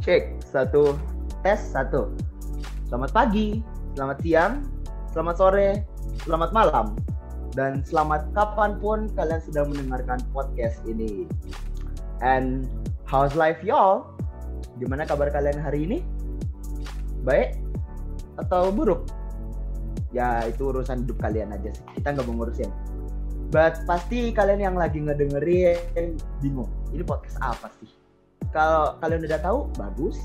Cek satu, tes satu. Selamat pagi, selamat siang, selamat sore, selamat malam, dan selamat kapan pun kalian sudah mendengarkan podcast ini. And how's life y'all? Gimana kabar kalian hari ini? Baik atau buruk? Ya itu urusan hidup kalian aja sih. Kita nggak mau ngurusin. But pasti kalian yang lagi ngedengerin bingung. Ini podcast apa sih? Kalau kalian udah tahu, bagus.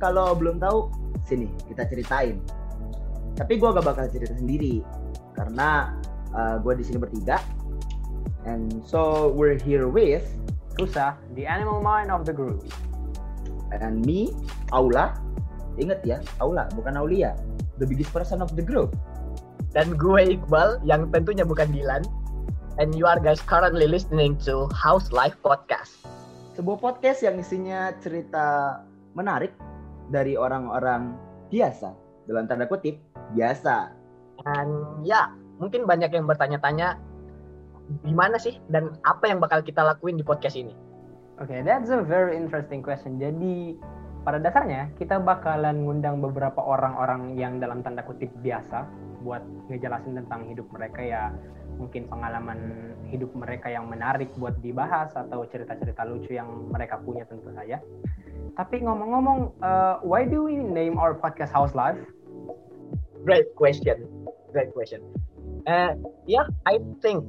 Kalau belum tahu, sini kita ceritain. Tapi gue gak bakal cerita sendiri karena uh, gue di sini bertiga. And so we're here with Rusa, the animal mind of the group. and me, Aula. Ingat ya, Aula bukan Aulia. The biggest person of the group. dan gue Iqbal yang tentunya bukan Dilan and you are guys currently listening to House Life Podcast Sebuah podcast yang isinya cerita menarik dari orang-orang biasa. Dalam tanda kutip, biasa. dan ya mungkin banyak yang bertanya-tanya gimana sih dan apa yang bakal kita lakuin di podcast ini Oke, okay, that's a very interesting question. Jadi pada dasarnya kita bakalan ngundang beberapa orang-orang yang dalam tanda kutip biasa buat ngejelasin tentang hidup mereka ya mungkin pengalaman hidup mereka yang menarik buat dibahas atau cerita-cerita lucu yang mereka punya tentu saja. Tapi ngomong-ngomong, uh, why do we name our podcast House Life? great question great question uh, yeah I think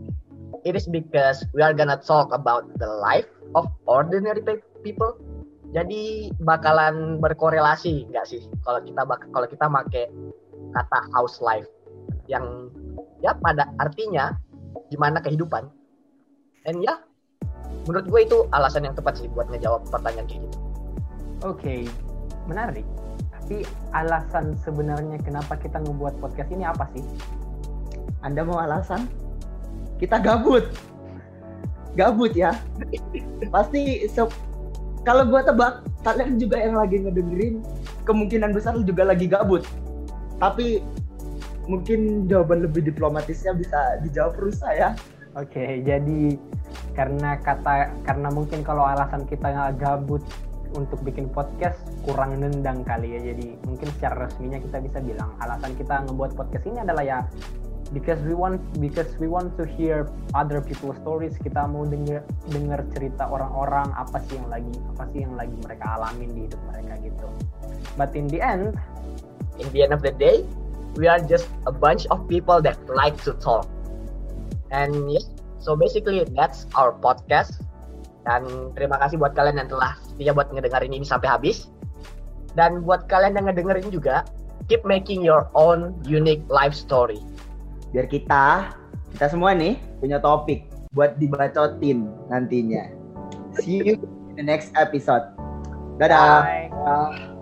it is because we are gonna talk about the life of ordinary pe- people jadi bakalan berkorelasi nggak sih kalau kita kalau kita make kata house life yang ya pada artinya gimana kehidupan and ya menurut gue itu alasan yang tepat sih buat ngejawab pertanyaan kayak gitu Oke, menarik. Tapi alasan sebenarnya kenapa kita ngebuat podcast ini apa sih? Anda mau alasan? Kita gabut. Gabut ya. Pasti kalau gua tebak kalian juga yang lagi ngedengerin kemungkinan besar juga lagi gabut. Tapi mungkin jawaban lebih diplomatisnya bisa dijawab Rusa ya. Oke, jadi karena kata karena mungkin kalau alasan kita nggak gabut untuk bikin podcast kurang nendang kali ya. Jadi mungkin secara resminya kita bisa bilang alasan kita ngebuat podcast ini adalah ya because we want because we want to hear other people's stories. Kita mau denger denger cerita orang-orang apa sih yang lagi apa sih yang lagi mereka alamin di hidup mereka gitu. But in the end, in the end of the day, we are just a bunch of people that like to talk. And yes, so basically that's our podcast. Dan terima kasih buat kalian yang telah setia buat ngedengerin ini sampai habis. Dan buat kalian yang ngedengerin juga, keep making your own unique life story. Biar kita kita semua nih punya topik buat dibacotin nantinya. See you in the next episode. Dadah. bye. Dadah.